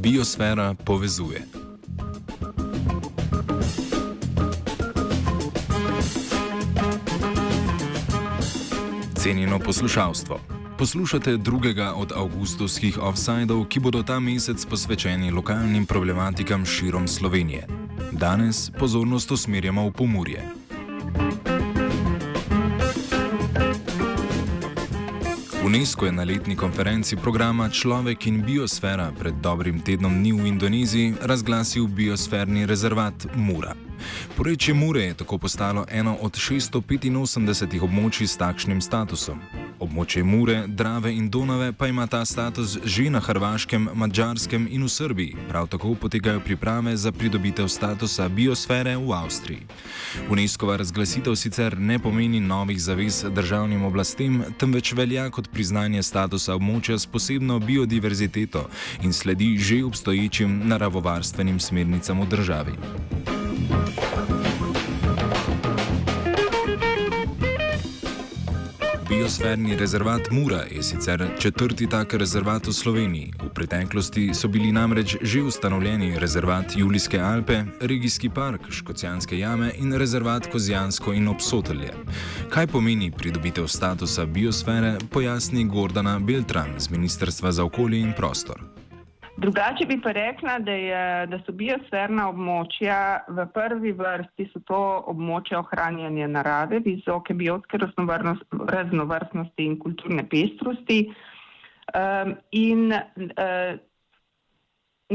Biosfera povezuje. Cenjeno poslušalstvo. Poslušate drugega od avgustovskih offsajdov, ki bodo ta mesec posvečeni lokalnim problematikam širom Slovenije. Danes pozornost usmerjamo v Pomorje. UNESCO je na letni konferenci programa Človek in biosfera pred dobrim tednom dni v Indoneziji razglasil biosferni rezervat Mura. Porečje Mure je tako postalo eno od 685 območij s takšnim statusom. Območje Mure, Drave in Donave pa ima ta status že na Hrvaškem, Mačarskem in v Srbiji. Prav tako potekajo priprave za pridobitev statusa biosfere v Avstriji. UNESCO-va razglasitev sicer ne pomeni novih zavez državnim oblastem, temveč velja kot priznanje statusa območja s posebno biodiverziteto in sledi že obstoječim naravovarstvenim smernicam v državi. Biosferni rezervat Mura je sicer četrti tak rezervat v Sloveniji. V preteklosti so bili namreč že ustanovljeni rezervat Julijske Alpe, regijski park Škocijanske jame in rezervat Kozijansko in Obsotelje. Kaj pomeni pridobitev statusa biosfere, pojasni Gordana Beltran z Ministrstva za okolje in prostor. Drugače bi pa rekla, da, je, da so biosferna območja v prvi vrsti to območja ohranjanja narave, visoke biotske raznovrstnosti in kulturne pestrosti um, in uh,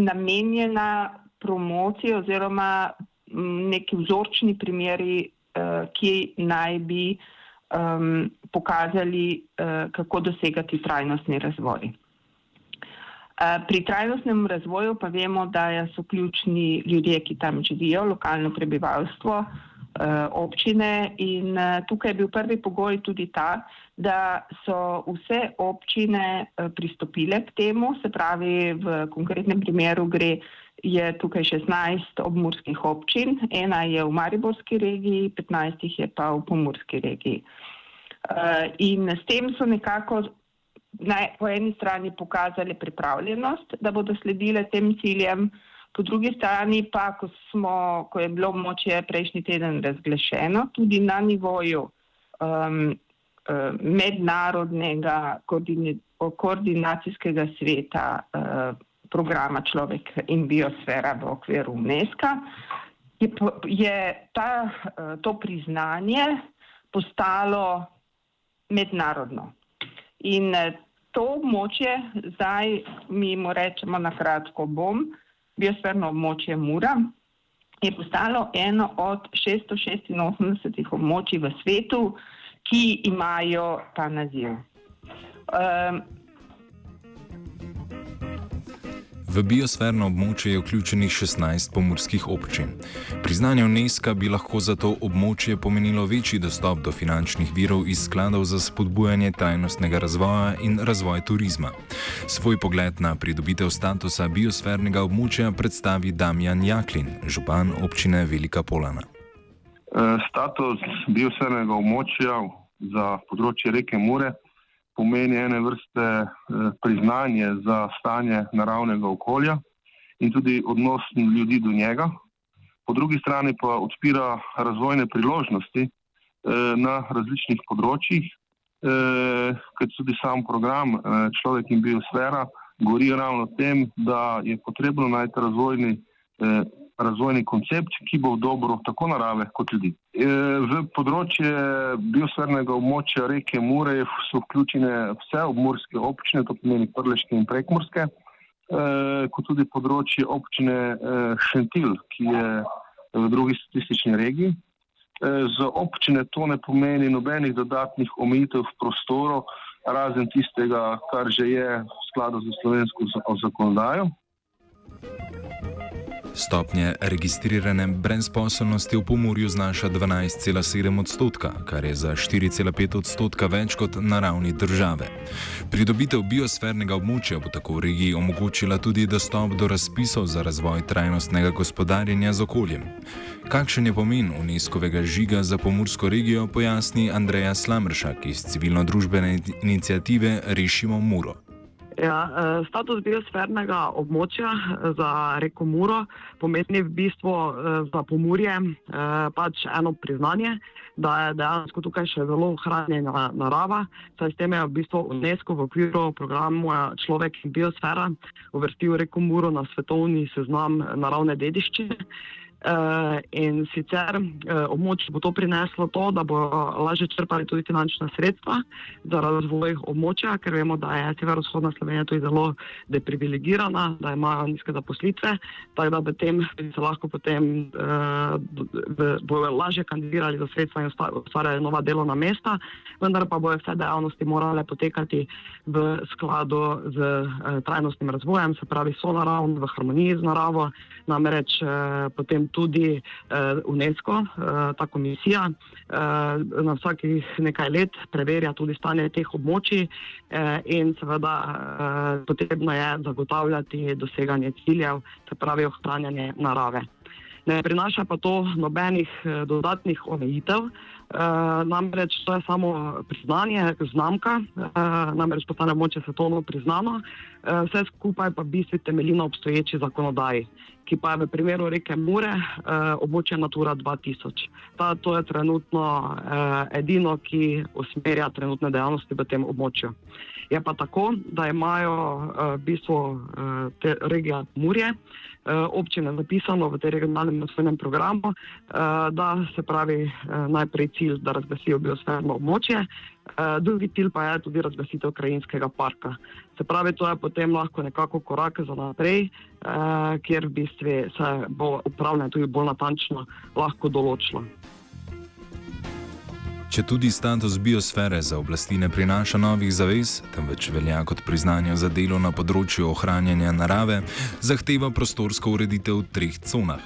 namenjena promociji oziroma neki vzorčni primeri, uh, ki naj bi um, pokazali, uh, kako dosegati trajnostni razvoj. Pri trajnostnem razvoju pa vemo, da so ključni ljudje, ki tam živijo, lokalno prebivalstvo, občine in tukaj je bil prvi pogoj tudi ta, da so vse občine pristopile k temu, se pravi v konkretnem primeru gre, je tukaj 16 obmurskih občin, ena je v Mariborski regiji, 15 jih je pa v Pomurski regiji. In s tem so nekako naj, po eni strani pokazali pripravljenost, da bodo sledile tem ciljem, po drugi strani pa, ko, smo, ko je bilo moče prejšnji teden razglašeno, tudi na nivoju um, uh, mednarodnega koordinacijskega sveta uh, programa Človek in biosfera v okviru UNESCO, je, je ta, uh, to priznanje postalo mednarodno. In to območje, zdaj mi mu rečemo na kratko bom, biosferno območje Mura, je postalo eno od 686 območij v svetu, ki imajo ta naziv. Um, V biosferno območje je vključenih 16 pomorskih občin. Priznanje UNESCO bi lahko za to območje pomenilo večji dostop do finančnih virov iz skladov za spodbujanje trajnostnega razvoja in razvoj turizma. Svoj pogled na pridobitev statusa biosfernega območja predstavi Damjan Jaklin, župan občine Velika Polana. Eh, status biosfernega območja za področje reke Mure pomeni ene vrste eh, priznanje za stanje naravnega okolja in tudi odnos ljudi do njega. Po drugi strani pa odpira razvojne priložnosti eh, na različnih področjih, eh, kot tudi sam program Človek in biosfera govori ravno o tem, da je potrebno najti razvojni razvojni koncept, ki bo v dobro tako narave kot ljudi. E, v področje biosfernega območja reke Mure so vključene vse obmorske občine, to pomeni prleške in prekmorske, e, kot tudi področje občine e, Šentil, ki je v drugi statistični regiji. Za občine to ne pomeni nobenih dodatnih omejitev v prostoru, razen tistega, kar že je v skladu z slovensko zakonodajo. Stopnje registrirane brezposobnosti v Pomorju znaša 12,7 odstotka, kar je za 4,5 odstotka več kot na ravni države. Pridobitev biosfernega območja bo tako v regiji omogočila tudi dostop do razpisov za razvoj trajnostnega gospodarjenja z okoljem. Kakšen je pomen UNESCO-vega žiga za pomorsko regijo, pojasni Andreja Slamršak iz civilno-družbene inicijative Rešimo Muro. Ja, eh, status biosfernega območja eh, za reko Muro pomeni v bistvu eh, za pomorje pač eno priznanje, da je dejansko tukaj še zelo ohranjena narava. Saj s tem je v bistvu UNESCO v okviru programa Človek in biosfera uvrstil reko Muro na svetovni seznam naravne dediščine. Uh, in sicer uh, območje bo to prineslo to, da bo lažje črpali tudi finančna sredstva za razvoj območja, ker vemo, da je severovzhodna Slovenija tudi zelo deprivilegirana, da imajo nizke zaposlitve, tako da bi tem se lahko potem uh, bojo lažje kandidirali za sredstva in ustvarjali nova delovna mesta, vendar pa bojo vse dejavnosti morale potekati v skladu z uh, trajnostnim razvojem, se pravi so naravno, v harmoniji z naravo, namreč uh, potem tudi uh, UNESCO, uh, ta komisija, uh, na vsakih nekaj let preverja tudi stanje teh območij uh, in seveda uh, potrebno je zagotavljati doseganje ciljev, se pravi ohranjanje narave. Ne prinaša pa to nobenih dodatnih omejitev. Uh, namreč to je samo priznanje, znamka, uh, namreč postane moče svetovno priznano, vse skupaj pa v bistvu temelji na obstoječi zakonodaji ki pa je v primeru reke Mure eh, območje Natura 2000. Ta, to je trenutno eh, edino, ki usmerja trenutne dejavnosti v tem območju. Je pa tako, da imajo eh, v bistvu eh, te regije Murje, eh, občine zapisano v tem regionalnem naslednjem programu, eh, da se pravi eh, najprej cilj, da razglasijo biosferno območje, Eh, drugi cilj pa je tudi razglasitev krajinskega parka. Se pravi, to je potem lahko nekako korak za naprej, eh, kjer v bistvu se bo upravljanje tudi bolj natančno lahko določilo. Če tudi status biosfere za oblasti ne prinaša novih zavez, temveč velja kot priznanje za delo na področju ohranjanja narave, zahteva prostorsko ureditev v treh conah: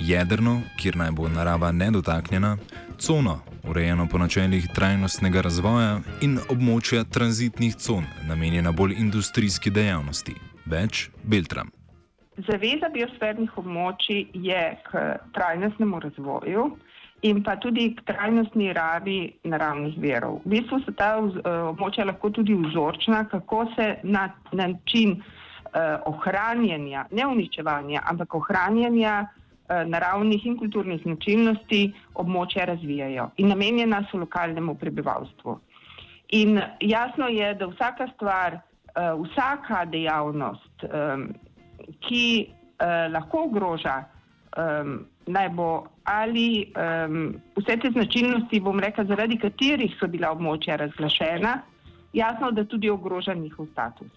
jedrno, kjer naj bo narava nedotaknjena, cono, urejeno po načelih trajnostnega razvoja, in območja tranzitnih con, namenjena bolj industrijski dejavnosti. Več Beltram. Zaveza biosfernih območij je k trajnostnemu razvoju in pa tudi k trajnostni rabi naravnih verov. V bistvu so ta eh, območja lahko tudi vzorčna, kako se na način uh, ohranjanja, ne uničevanja, ampak ohranjanja Eh, naravnih in kulturnih značilnosti območja razvijajo in namenjena so lokalnemu prebivalstvu. In jasno je, da vsaka stvar, eh, vsaka dejavnost, ki eh, lahko ogroža naj bo ali vse te značilnosti, bom rekla, zaradi katerih so bila območja razglašena, jasno, da tudi ogroža njihov status.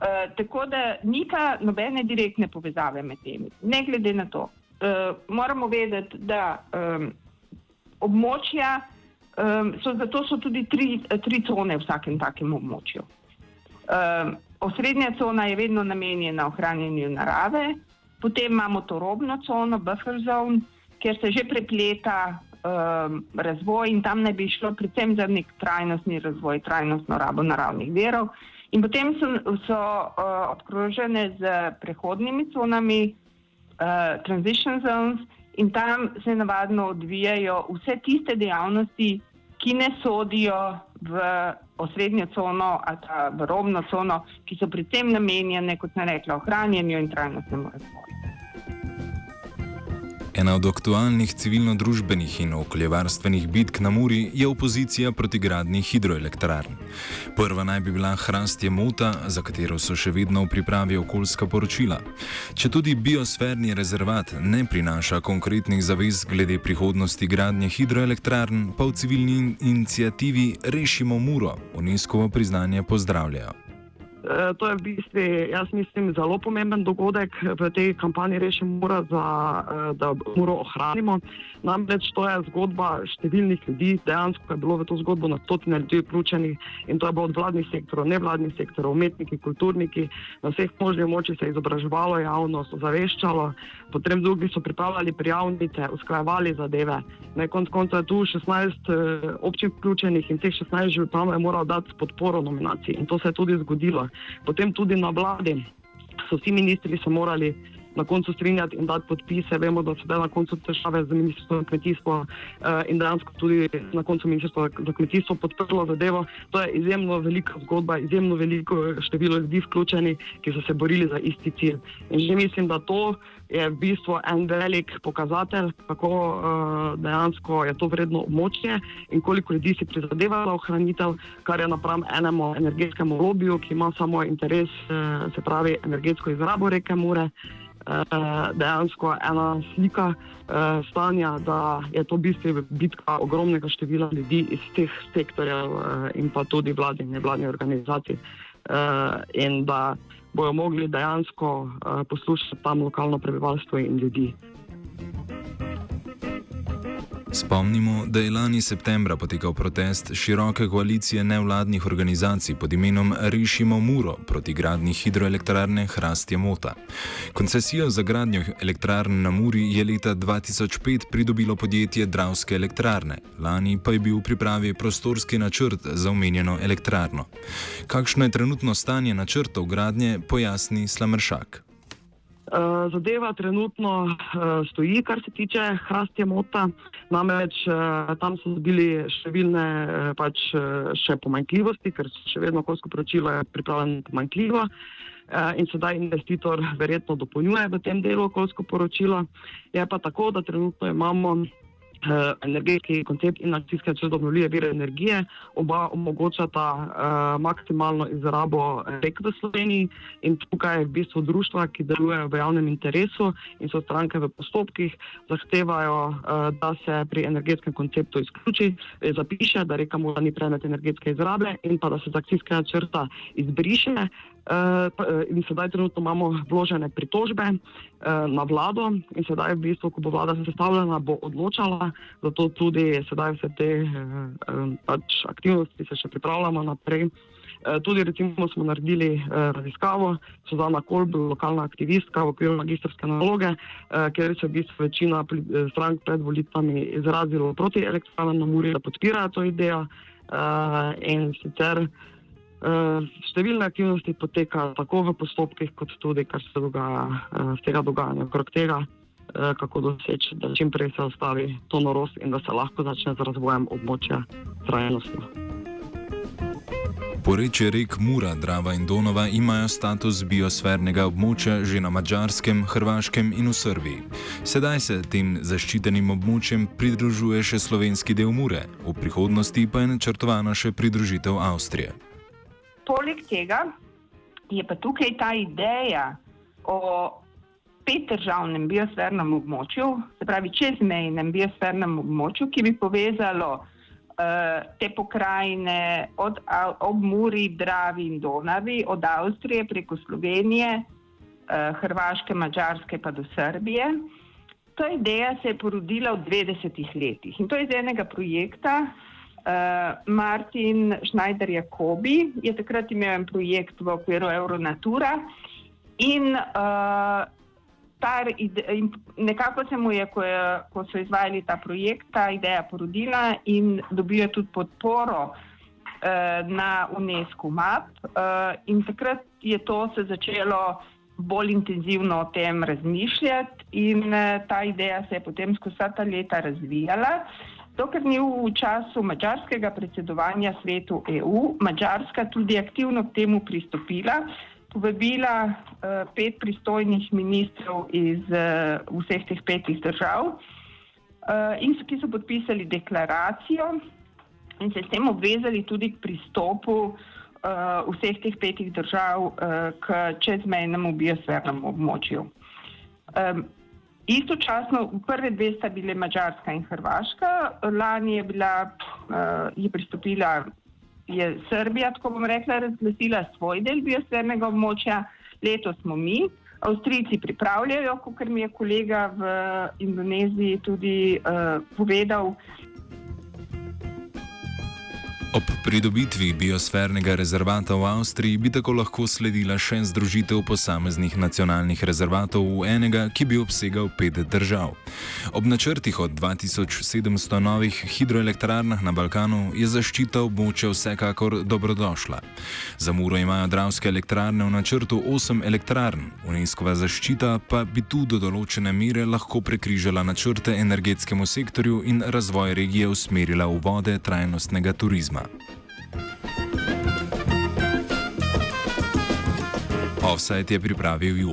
Eh, tako da ni pa nobene direktne povezave med temi. Ne glede na to, uh, moramo vedeti, da um, območja um, so, zato so tudi tri, tri cone v vsakem takem območju. Um, osrednja cona je vedno namenjena ohranjanju narave, potem imamo to robno cono, buffer zone, kjer se že prepleta um, razvoj in tam naj bi šlo predvsem za nek trajnostni razvoj, trajnostno rabo naravnih verov. In potem so, so uh, obkrožene z prehodnimi conami, uh, transition zones, in tam se navadno odvijajo vse tiste dejavnosti, ki ne sodijo v osrednjo cono ali v robno cono, ki so predvsem namenjene, kot sem rekla, ohranjanju in trajnostnemu razvoju. Ena od aktualnih civilno-družbenih in okoljevarstvenih bitk na Muri je opozicija proti gradni hidroelektrarn. Prva naj bi bila Hrast je mota, za katero so še vedno v pripravi okoljska poročila. Če tudi biosferni rezervat ne prinaša konkretnih zavez glede prihodnosti gradnje hidroelektrarn, pa v civilni inicijativi Rešimo Muro UNESCO priznanje pozdravljajo. Eh, to je v bistvu, jaz mislim, zelo pomemben dogodek v tej kampanji Rešimo Mura, za, eh, da Muro ohranimo. Namreč to je zgodba številnih ljudi, dejansko je bilo v to zgodbo na stotine ljudi vključenih in to je bilo od vladnih sektorov, nevladnih sektorov, umetniki, kulturniki, na vseh možnih moči se je izobraževalo javnost, ozaveščalo, potem drugi so pripravljali prijavnice, usklajevali zadeve. Na koncu konca je tu 16 uh, občin vključenih in teh 16 županov je moral dati podporo nominaciji in to se je tudi zgodilo. Potem tudi na vladi so vsi ministri se morali na koncu strinjati in dati podpise. Vemo, da so na koncu težave z ministrstvom za kmetijstvo uh, in dejansko tudi na koncu ministrstvo za kmetijstvo podprlo zadevo. To je izjemno velika zgodba, izjemno veliko število ljudi vključeni, ki so se borili za isti cilj. In že mislim, da to je v bistvu en velik pokazatelj, kako uh, dejansko je to vredno območje in koliko ljudi si prizadeva za ohranitev, kar je napram enemu energetskemu lobiju, ki ima samo interes, uh, se pravi, energetsko izrabo reke Mure. Dejansko ena slika uh, stanja, da je to v bistvu bitka ogromnega števila ljudi iz teh sektorjev uh, in pa tudi vladnih in nevladnih organizacij. In da bojo mogli dejansko poslušati tam lokalno prebivalstvo in ljudi. Spomnimo, da je lani septembra potekal protest široke koalicije nevladnih organizacij pod imenom Rišimo Muro proti gradnji hidroelektrarne Hrastje Mota. Koncesijo za gradnjo elektrarn na Muri je leta 2005 pridobilo podjetje Dravske elektrarne, lani pa je bil v pripravi prostorski načrt za omenjeno elektrarno. Kakšno je trenutno stanje načrtov gradnje, pojasni Slamršak. Eh, zadeva trenutno uh, stoji, kar se tiče hrastja mota. Namreč uh, tam so bili številne uh, pač, uh, še pomanjkljivosti, ker še vedno okoljsko poročilo je pripravljeno pomanjkljivo. Uh, in sedaj investitor verjetno dopolnjuje v tem delu okoljsko poročilo. Je pa tako, da trenutno imamo uh, energetski koncept in akcijski načrt obnovljive vire energije, oba omogočata uh, maksimalno izrabo rek v Sloveniji in tukaj v bistvu društva, ki delujejo v javnem interesu in so stranke v postopkih, zahtevajo, uh, da se pri energetskem konceptu izključi, zapiše, da reka mora ni predmet energetske izrabe in pa da se z akcijskega načrta izbriše. Uh, in sedaj trenutno imamo vložene pritožbe uh, na vlado, in sedaj, v bistvu, ko bo vlada sestavljena, bo odločala. Zato tudi sedaj vse te pač aktivnosti se še pripravljamo naprej. Tudi, recimo, smo naredili uh, raziskavo, Suzana Kolb, lokalna aktivistka v okviru magistrske naloge, uh, kjer se je v bistvu večina strank pred volitvami izrazila proti elektrarnam na Muri, da podpirajo to idejo. Uh, in sicer. Eh, številne aktivnosti potekajo tako v postopkih, kot tudi kar se dogaja eh, tega dogajanja okrog tega, eh, kako doseči, da čim prej se ostavi to norost in da se lahko začne z razvojem območja trajnostno. Poreče rek Mura, Drava in Donova imajo status biosfernega območja že na Mačarskem, Hrvaškem in v Srbiji. Sedaj se tem zaščitenim območjem pridružuje še slovenski del Mure, v prihodnosti pa je načrtovana še pridružitev Avstrije. Poleg tega je pa tukaj ta ideja o petdržavnem biosfernem območju, se pravi čezmejnem biosfernem območju, ki bi povezalo uh, te pokrajine od Obmuri, Dravi in Donavi, od Avstrije preko Slovenije, uh, Hrvaške, Mačarske pa do Srbije. Ta ideja se je porodila v 20 letih in to je iz enega projekta, Uh, Martin Schneider Jakobi je takrat imel en projekt v okviru Euronatura in, uh, in nekako se mu je, ko, je, ko so izvajali ta projekt, ta ideja porodila in dobijo tudi podporo uh, na UNESCO map. Uh, in takrat je to se začelo bolj intenzivno o tem razmišljati in uh, ta ideja se je potem skozi ta leta razvijala. Uh, Dokler ni v času mačarskega predsedovanja svetu EU, Mačarska tudi aktivno k temu pristopila, povabila uh, pet pristojnih ministrov iz uh, vseh teh petih držav, uh, in so, ki so podpisali deklaracijo in se s tem obvezali tudi k pristopu uh, vseh teh petih držav uh, k čezmejnemu biosfernemu območju. Um, Istočasno, prve dve sta bile Mačarska in Hrvaška, lani je, bila, uh, je pristopila je Srbija, tako bom rekla, razglasila svoj del biosfernega območja, letos smo mi. Avstrijci pripravljajo, kot mi je kolega v Indoneziji tudi uh, povedal. Ob pridobitvi biosfernega rezervata v Avstriji bi tako lahko sledila še združitev posameznih nacionalnih rezervatov v enega, ki bi obsegal pet držav. Ob načrtih od 2700 novih hidroelektrarnah na Balkanu je zaščita območja vsekakor dobrodošla. Za Muro imajo dravske elektrarne v načrtu 8 elektrarn, UNESCO-va zaščita pa bi tu do določene mere lahko prekrižala načrte energetskemu sektorju in razvoj regije usmerila v vode trajnostnega turizma. Offset je pripravil Juž.